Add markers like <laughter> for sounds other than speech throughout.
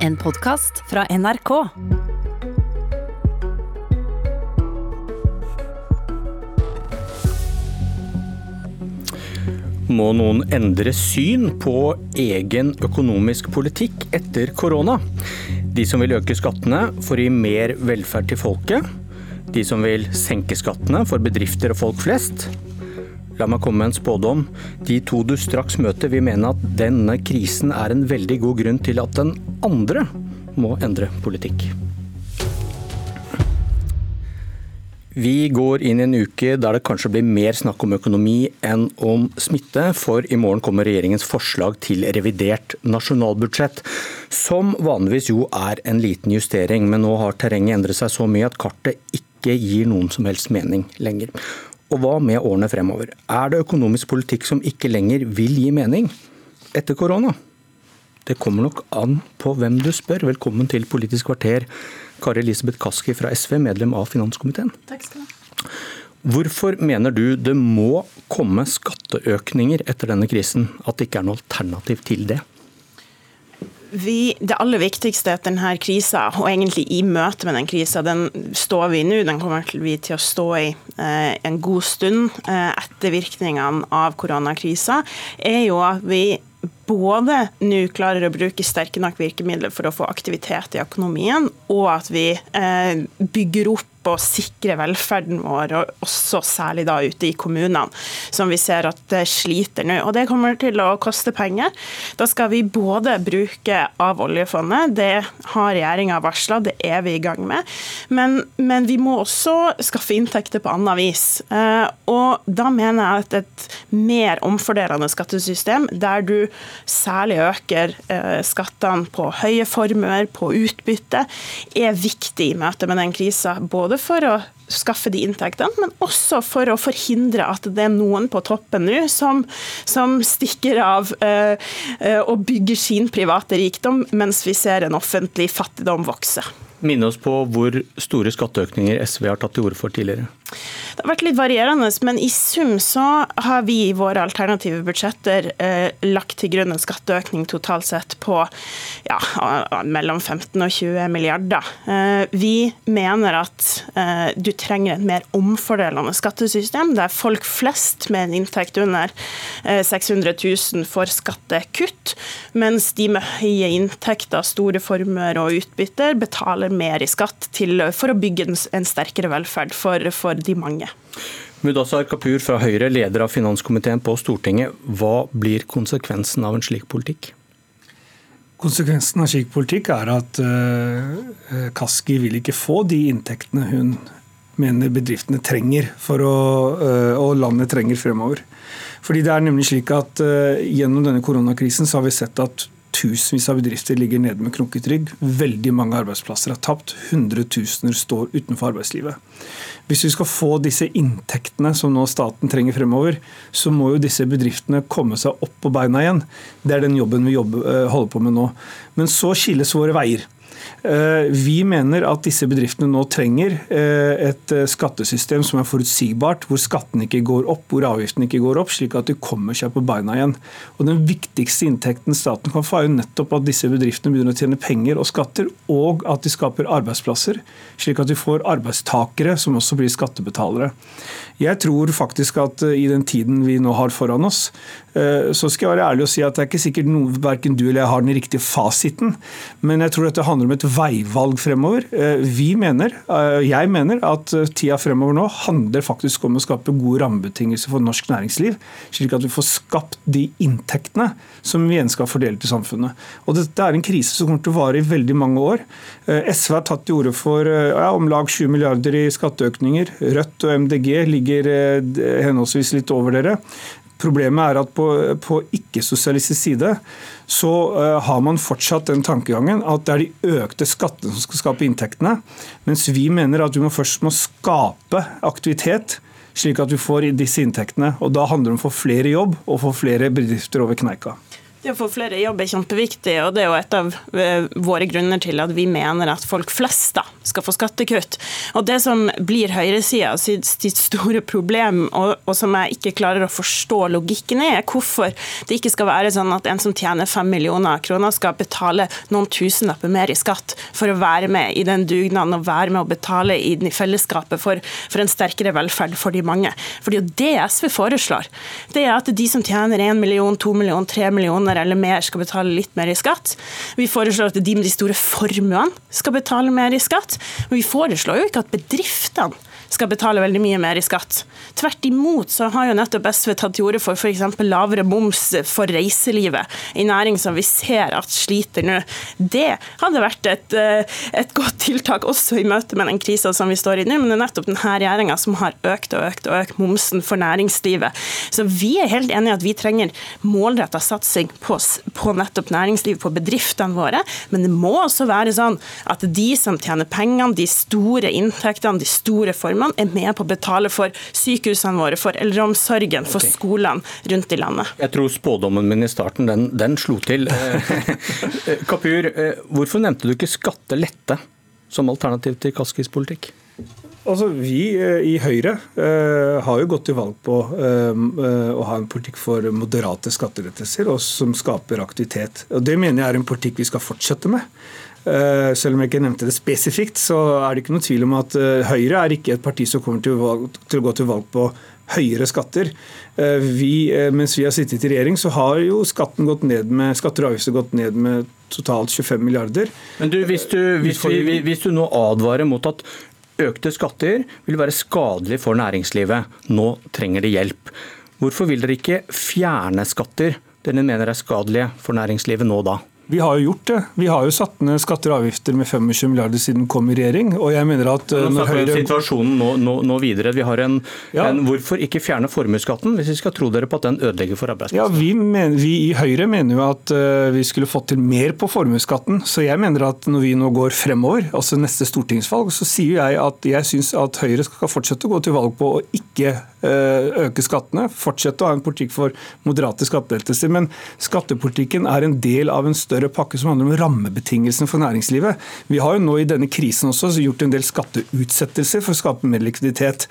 En podkast fra NRK. Må noen endre syn på egen økonomisk politikk etter korona? De som vil øke skattene får gi mer velferd til folket. De som vil senke skattene for bedrifter og folk flest. La meg komme med en spådom. De to du straks møter vil mene at denne krisen er en veldig god grunn til at den andre må endre politikk. Vi går inn i en uke der det kanskje blir mer snakk om økonomi enn om smitte, for i morgen kommer regjeringens forslag til revidert nasjonalbudsjett, som vanligvis jo er en liten justering, men nå har terrenget endret seg så mye at kartet ikke gir noen som helst mening lenger. Og hva med årene fremover? Er det økonomisk politikk som ikke lenger vil gi mening etter korona? Det kommer nok an på hvem du spør. Velkommen til Politisk kvarter, Kari Elisabeth Kaski fra SV, medlem av finanskomiteen. Takk skal du ha. Hvorfor mener du det må komme skatteøkninger etter denne krisen? At det ikke er noe alternativ til det? Vi, det aller viktigste er at denne krisa, og egentlig i møte med den krisa, den står vi i nå. Den kommer vi til å stå i eh, en god stund eh, etter virkningene av koronakrisa. er jo at vi både nå klarer å bruke sterke nok virkemidler for å få aktivitet i økonomien, og at vi eh, bygger opp og sikre velferden vår, og også særlig da ute i kommunene, som vi ser at det sliter nå. Og Det kommer til å koste penger. Da skal vi både bruke av oljefondet, det har regjeringa varsla, det er vi i gang med, men, men, vi må også skaffe inntekter på annet vis. Eh, og Da mener jeg at et mer omfordelende skattesystem, der du særlig øker eh, skattene på høye formuer, på utbytte, er viktig i møte med den krisa. både for å skaffe de inntektene, men også for å forhindre at det er noen på toppen nå som, som stikker av uh, uh, og bygger sin private rikdom, mens vi ser en offentlig fattigdom vokse. Minne oss på hvor store skatteøkninger SV har tatt til orde for tidligere. Har vært litt varierende, men i sum så har vi i våre alternative budsjetter eh, lagt til grunn en skatteøkning totalt sett på ja, mellom 15 og 20 milliarder. Eh, vi mener at eh, du trenger et mer omfordelende skattesystem, der folk flest med en inntekt under 600 eh, 000 får skattekutt, mens de med høye inntekter, store formuer og utbytter betaler mer i skatt til, for å bygge en, en sterkere velferd for, for de mange. Mudassar Kapur fra Høyre, leder av finanskomiteen på Stortinget. Hva blir konsekvensen av en slik politikk? Konsekvensen av slik politikk er at uh, Kaski vil ikke få de inntektene hun mener bedriftene trenger for å, uh, og landet trenger fremover. Fordi det er nemlig slik at Gjennom denne koronakrisen så har vi sett at Tusenvis av bedrifter ligger nede med krukket rygg. Veldig mange arbeidsplasser er tapt. Hundretusener står utenfor arbeidslivet. Hvis vi skal få disse inntektene som nå staten trenger fremover, så må jo disse bedriftene komme seg opp på beina igjen. Det er den jobben vi jobber, eh, holder på med nå. Men så skilles våre veier. Eh, vi mener at disse bedriftene nå trenger eh, et eh, skattesystem som er forutsigbart, hvor skatten ikke går opp, hvor avgiften ikke går opp, slik at de kommer seg på beina igjen. Og Den viktigste inntekten staten kan få, er jo nettopp at disse bedriftene begynner å tjene penger og skatter, og at de skaper arbeidsplasser, slik at vi får arbeidstakere som også blir skattebetalere. Jeg tror faktisk at i den tiden vi nå har foran oss, så skal jeg være ærlig og si at det er ikke sikkert noe, verken du eller jeg har den riktige fasiten, men jeg tror dette handler om et veivalg fremover. Eh, vi mener, eh, jeg mener at eh, tida fremover nå handler faktisk om å skape gode rammebetingelser for norsk næringsliv, slik at vi får skapt de inntektene som vi igjen skal fordele til samfunnet. Og Dette er en krise som kommer til å vare i veldig mange år. SV har tatt til orde for ja, om lag 20 milliarder i skatteøkninger. Rødt og MDG ligger henholdsvis litt over dere. Problemet er at på, på ikke-sosialistisk side så uh, har man fortsatt den tankegangen at det er de økte skattene som skal skape inntektene, mens vi mener at vi må først må skape aktivitet slik at vi får disse inntektene. og Da handler det om å få flere jobb og få flere bedrifter over kneika. Det å få flere i jobb er kjempeviktig, og det er jo et av eh, våre grunner til at vi mener at folk flest da, skal få skattekutt. Og Det som blir høyresida sitt store problem, og, og, som jeg ikke klarer å forstå logikken i, er hvorfor det ikke skal være sånn at en som tjener fem millioner kroner, skal betale noen tusenlapper mer i skatt for å være med i den dugnaden og være med å betale i fellesskapet for, for en sterkere velferd for de mange. For det er jo det SV foreslår. Det er at de som tjener én million, to millioner, tre millioner kroner eller mer skal betale litt mer i skatt. Vi foreslår at de med de store formuene skal betale mer i skatt. Men vi foreslår jo ikke at bedriftene skal betale veldig mye mer i skatt. Tvert imot så har jo nettopp SV tatt til orde for f.eks. lavere moms for reiselivet, i næring som vi ser at sliter nå. Det hadde vært et, eh, et godt tiltak også i møte med den krisa som vi står i nå, men det er nettopp denne regjeringa som har økt og økt og økt momsen for næringslivet. Så vi er helt enige i at vi trenger målretta satsing på, på nettopp næringslivet, på bedriftene våre, men det må også være sånn at de som tjener pengene, de store inntektene, de store formene, man er med på å betale for sykehusene våre, for eldreomsorgen, for okay. skolene rundt i landet. Jeg tror spådommen min i starten, den, den slo til. <laughs> Kapur, eh, hvorfor nevnte du ikke skattelette som alternativ til Kaskis politikk? Altså, Vi eh, i Høyre eh, har jo gått til valg på eh, eh, å ha en politikk for moderate skattelettelser og som skaper aktivitet. Og Det mener jeg er en politikk vi skal fortsette med. Eh, selv om jeg ikke nevnte det spesifikt, så er det ikke noe tvil om at eh, Høyre er ikke et parti som kommer til å, til å gå til valg på høyere skatter. Eh, vi, mens vi har sittet i regjering, så har jo skatten gått ned med, skatter og avgifter gått ned med totalt 25 milliarder. Men du, hvis, du, hvis, vi, hvis du nå advarer mot at økte skatter vil være skadelig for næringslivet, nå trenger de hjelp. Hvorfor vil dere ikke fjerne skatter dere mener er skadelige for næringslivet nå da? Vi har jo gjort det. Vi har jo satt ned skatter og avgifter med 25 milliarder siden vi kom i regjering. og jeg mener at... Nå Høyre... situasjonen nå, nå, nå, videre. Vi har en, ja. en, Hvorfor ikke fjerne formuesskatten, hvis vi skal tro dere på at den ødelegger for arbeidsplasser? Ja, vi, mener, vi, i Høyre mener jo at uh, vi skulle fått til mer på formuesskatten. Så jeg mener at når vi nå går fremover, altså neste stortingsvalg, så sier jeg at jeg syns at Høyre skal fortsette å gå til valg på å ikke uh, øke skattene. Fortsette å ha en politikk for moderate skattelettelser. Men skattepolitikken er en del av en større større pakke som handler om rammebetingelsene for næringslivet. Vi har jo nå i denne krisen også gjort en del skatteutsettelser for å skape mer likviditet.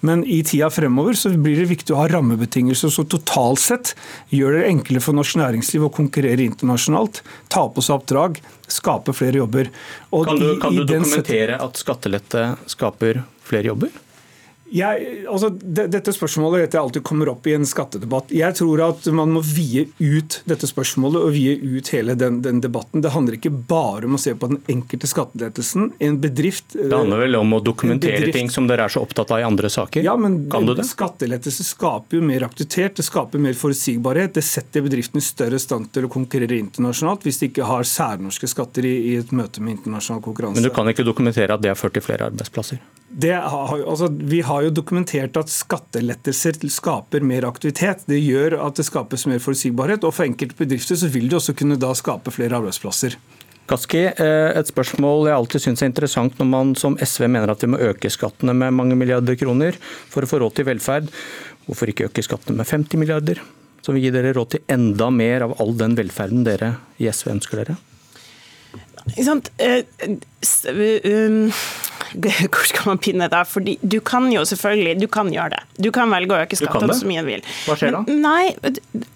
Men i tida fremover så blir det viktig å ha rammebetingelser som totalt sett gjør det enklere for norsk næringsliv å konkurrere internasjonalt, ta på seg oppdrag, skape flere jobber. Og kan du, kan du dokumentere at skattelette skaper flere jobber? Jeg, altså, det, dette spørsmålet vet jeg alltid kommer opp i en skattedebatt. Jeg tror at man må vie ut dette spørsmålet og vie ut hele den, den, debatten. Det handler ikke bare om å se på den enkelte skattelettelsen. En bedrift Det handler vel om å dokumentere ting som dere er så opptatt av i andre saker? Ja, men? Skattelettelse skaper jo mer aktivitet, det skaper mer forutsigbarhet. Det setter bedriften i større stand til å konkurrere internasjonalt hvis de ikke har særnorske skatter i, i et møte med internasjonal konkurranse. Men du kan ikke dokumentere at det har ført til flere arbeidsplasser? Har, altså, vi har jo dokumentert at skattelettelser skaper mer aktivitet. Det gjør at det skapes mer forutsigbarhet. Og for enkelte bedrifter så vil det også kunne da skape flere arbeidsplasser. Kaski, eh, et spørsmål jeg alltid syns er interessant når man som SV mener at vi må øke skattene med mange milliarder kroner for å få råd til velferd. Hvorfor ikke øke skattene med 50 milliarder, som vil gi dere råd til enda mer av all den velferden dere i SV ønsker dere? Ikke sant? <laughs> Hvor skal man pinne da? Fordi du kan jo selvfølgelig du kan gjøre det. Du kan velge å øke skattene så mye du vil. Hva skjer da? Nei,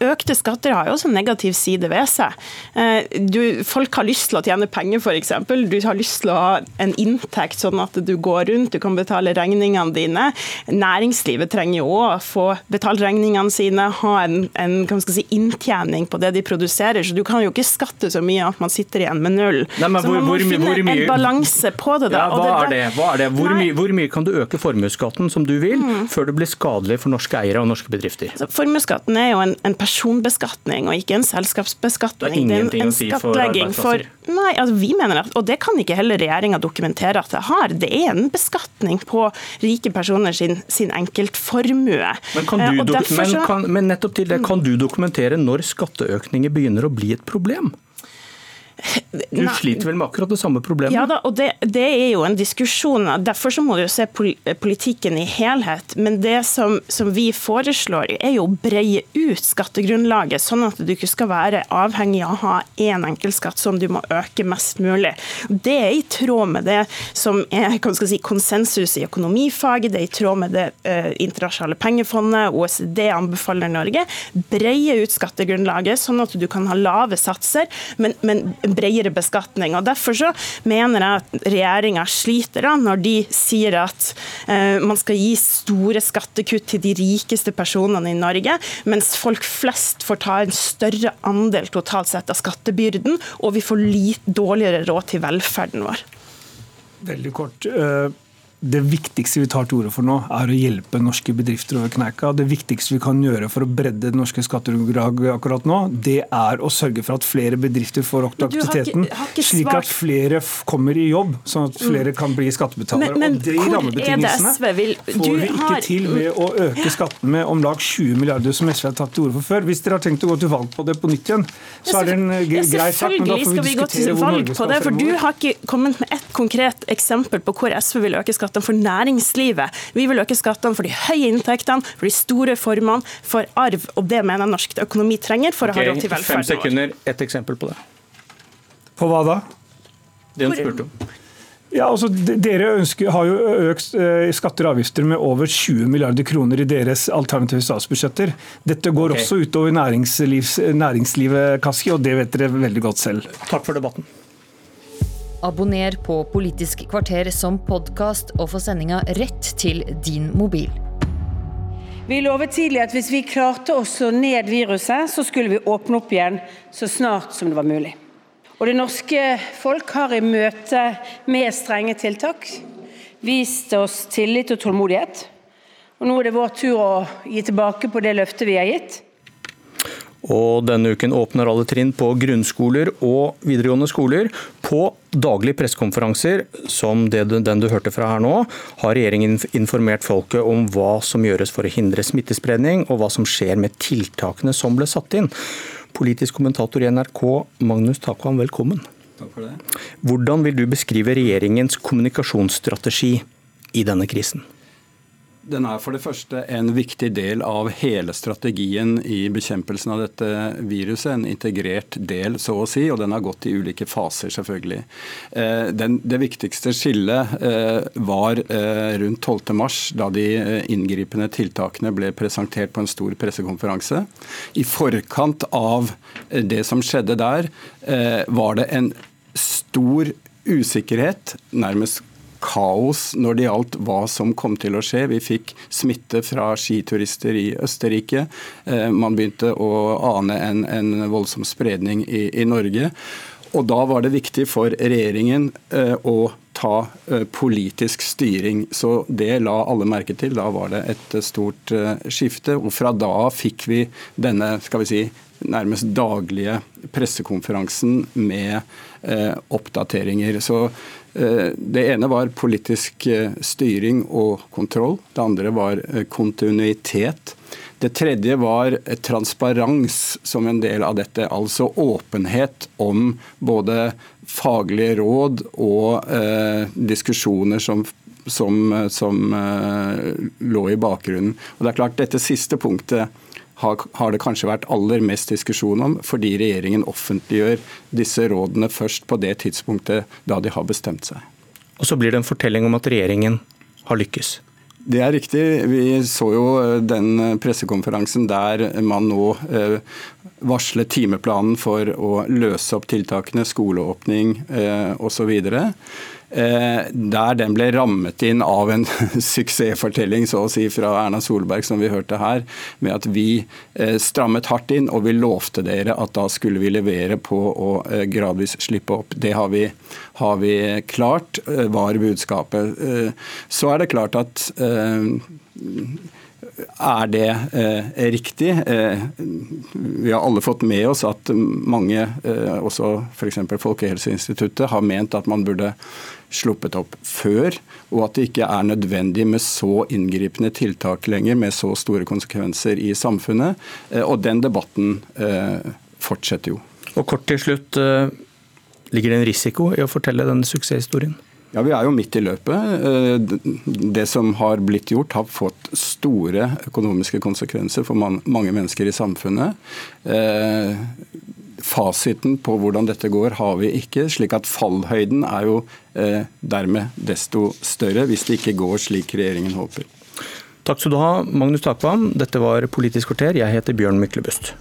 Økte skatter har jo også en negativ side ved seg. Eh, du, folk har lyst til å tjene penger, f.eks. Du har lyst til å ha en inntekt, sånn at du går rundt, du kan betale regningene dine. Næringslivet trenger jo òg å få betalt regningene sine, ha en, en si, inntjening på det de produserer. Så du kan jo ikke skatte så mye at man sitter igjen med null. Nei, så man må hvor, finne hvor en balanse på det. Da. Ja, hva, er det? Hva er det? Hvor, mye, hvor mye kan du øke formuesskatten som du vil, mm. før det blir skadelig for norske eiere og norske bedrifter? Altså, formuesskatten er jo en, en, personbeskatning og ikke en selskapsbeskatning. Det er ingenting det er en, en å si for arbeidsplasser. nei, altså, vi mener at, og det kan ikke heller regjeringa dokumentere at det har. Det er en beskatning på rike personer sin, sin enkeltformue. Men, kan du, eh, men, kan, men nettopp til det, kan du dokumentere når skatteøkninger begynner å bli et problem? Du sliter vel med akkurat det samme problemet? Ja da, og det, det, er jo en diskusjon. Derfor så må du jo se politikken i helhet. Men det som, som, vi foreslår, er jo å breie ut skattegrunnlaget, sånn at du ikke skal være avhengig av å ha én enkeltskatt som du må øke mest mulig. Det er i tråd med det som er si, konsensus i økonomifaget, det er i tråd med det eh, internasjonale pengefondet, OECD anbefaler Norge. Breie ut skattegrunnlaget, sånn at du kan ha lave satser, men, men bredere beskatning. Og Derfor så mener jeg at regjeringa sliter da, når de sier at eh, man skal gi store skattekutt til de rikeste personene i Norge, mens folk flest får ta en større andel totalt sett av skattebyrden, og vi får litt dårligere råd til velferden vår. Veldig kort. Uh det viktigste vi tar til orde for nå, er å hjelpe norske bedrifter over kneika. Det viktigste vi kan gjøre for å bredde det norske skattegrunnlaget akkurat nå, det er å sørge for at flere bedrifter får opp aktiviteten, slik at flere kommer i jobb, sånn at flere kan bli skattebetalere. Men, men og de rammebetingelsene vil... får vi ikke har... til ved å øke skatten med om lag 20 milliarder, som SV har tatt til orde for før. Hvis dere har tenkt å gå til valg på det på nytt igjen, så er det en grei sak, men da får vi diskutere hvor Norge skal fremover. For du har ikke kommet med ett konkret eksempel på hvor SV vil øke skatten skattene for næringslivet. Vi vil øke skattene for de høye inntektene, for de store formene, for arv. Og det mener jeg norsk økonomi trenger for okay, å ha råd til velferden vår. Fem sekunder, ett eksempel på det. På hva da? Det hun spurte om. Ja, altså, dere ønsker, har jo økt eh, skatter og avgifter med over 20 milliarder kroner i deres alternative statsbudsjetter. Dette går okay. også utover næringslivet, Kaski, og det vet dere veldig godt selv. Takk for debatten. Abonner på Politisk kvarter som podkast og få sendinga rett til din mobil. Vi lovet tidlig at hvis vi klarte å slå ned viruset, så skulle vi åpne opp igjen så snart som det var mulig. Og det norske folk har i møte med strenge tiltak vist oss tillit og tålmodighet. Og nå er det vår tur å gi tilbake på det løftet vi har gitt. Og denne uken åpner alle trinn på grunnskoler og videregående skoler. På daglige pressekonferanser, som den du hørte fra her nå, har regjeringen informert folket om hva som gjøres for å hindre smittespredning, og hva som skjer med tiltakene som ble satt inn. Politisk kommentator i NRK, Magnus Takvam, velkommen. Takk for det. Hvordan vil du beskrive regjeringens kommunikasjonsstrategi i denne krisen? Den er for det første en viktig del av hele strategien i bekjempelsen av dette viruset. En integrert del, så å si, og den har gått i ulike faser, selvfølgelig. Eh, den, det viktigste skillet eh, var eh, rundt 12.3, da de inngripende tiltakene ble presentert på en stor pressekonferanse. I forkant av det som skjedde der, var det en stor usikkerhet, nærmest kaos når det gjaldt hva som kom til å skje. Vi fikk smitte fra skiturister i Østerrike. Eh, man begynte å ane en, en voldsom spredning i, i, Norge. Og da var det viktig for regjeringen eh, å ta eh, politisk styring. Så det la alle merke til. Da var det et stort skifte. Og fra da av fikk vi denne skal vi si, nærmest daglige pressekonferansen med oppdateringer. Så Eh, det ene var politisk eh, styring og kontroll. Det andre var eh, kontinuitet. Det tredje var transparens som en del av dette, altså åpenhet om både faglige råd og eh, diskusjoner som, som, som eh, lå i bakgrunnen. Og det er klart, Dette siste punktet har, det kanskje vært aller mest diskusjon om, fordi regjeringen offentliggjør disse rådene først på det tidspunktet da de har bestemt seg. Og så blir det en fortelling om at regjeringen har lykkes. Det er riktig. Vi så jo eh, den pressekonferansen der man nå eh, varslet timeplanen for å løse opp tiltakene, skoleåpning eh, osv. Eh, der den ble rammet inn av en <laughs> suksessfortelling så å si fra Erna Solberg, som vi hørte her, med at vi eh, strammet hardt inn og vi lovte dere at da skulle vi levere på å eh, gradvis slippe opp. Det har vi, har vi klart, var budskapet. Så er det klart at er det eh, riktig? Eh, vi har alle fått med oss at mange, eh, også f.eks. Folkehelseinstituttet, har ment at man burde sluppet opp før, og at det ikke er nødvendig med så inngripende tiltak lenger, med så store konsekvenser i samfunnet. Eh, og den debatten eh, fortsetter jo. Og kort til slutt, eh, Ligger det en risiko i å fortelle denne suksesshistorien? Ja, Vi er jo midt i løpet. Eh, det som har blitt gjort, har fått store økonomiske konsekvenser for mange mennesker i samfunnet. Eh, fasiten på hvordan dette går, har vi ikke. slik at fallhøyden er jo eh, dermed desto større, hvis det ikke går slik regjeringen håper. Takk skal du ha, Magnus Takvam. Dette var Politisk kvarter. Jeg heter Bjørn Myklebust.